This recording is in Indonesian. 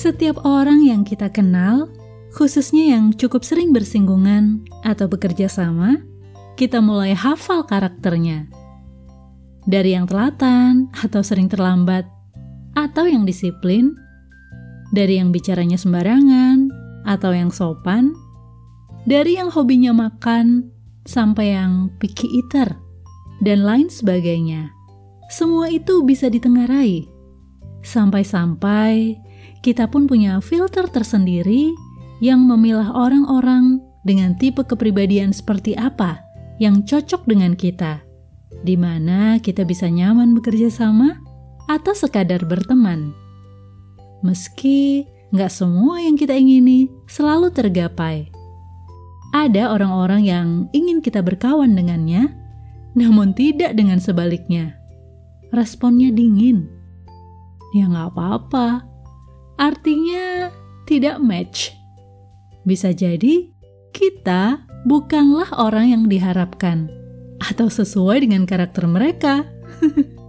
Setiap orang yang kita kenal, khususnya yang cukup sering bersinggungan atau bekerja sama, kita mulai hafal karakternya. Dari yang telatan atau sering terlambat, atau yang disiplin, dari yang bicaranya sembarangan atau yang sopan, dari yang hobinya makan sampai yang picky eater, dan lain sebagainya. Semua itu bisa ditengarai. Sampai-sampai kita pun punya filter tersendiri yang memilah orang-orang dengan tipe kepribadian seperti apa yang cocok dengan kita, di mana kita bisa nyaman bekerja sama atau sekadar berteman. Meski nggak semua yang kita ingini selalu tergapai. Ada orang-orang yang ingin kita berkawan dengannya, namun tidak dengan sebaliknya. Responnya dingin. Ya nggak apa-apa, artinya tidak match. Bisa jadi kita bukanlah orang yang diharapkan atau sesuai dengan karakter mereka.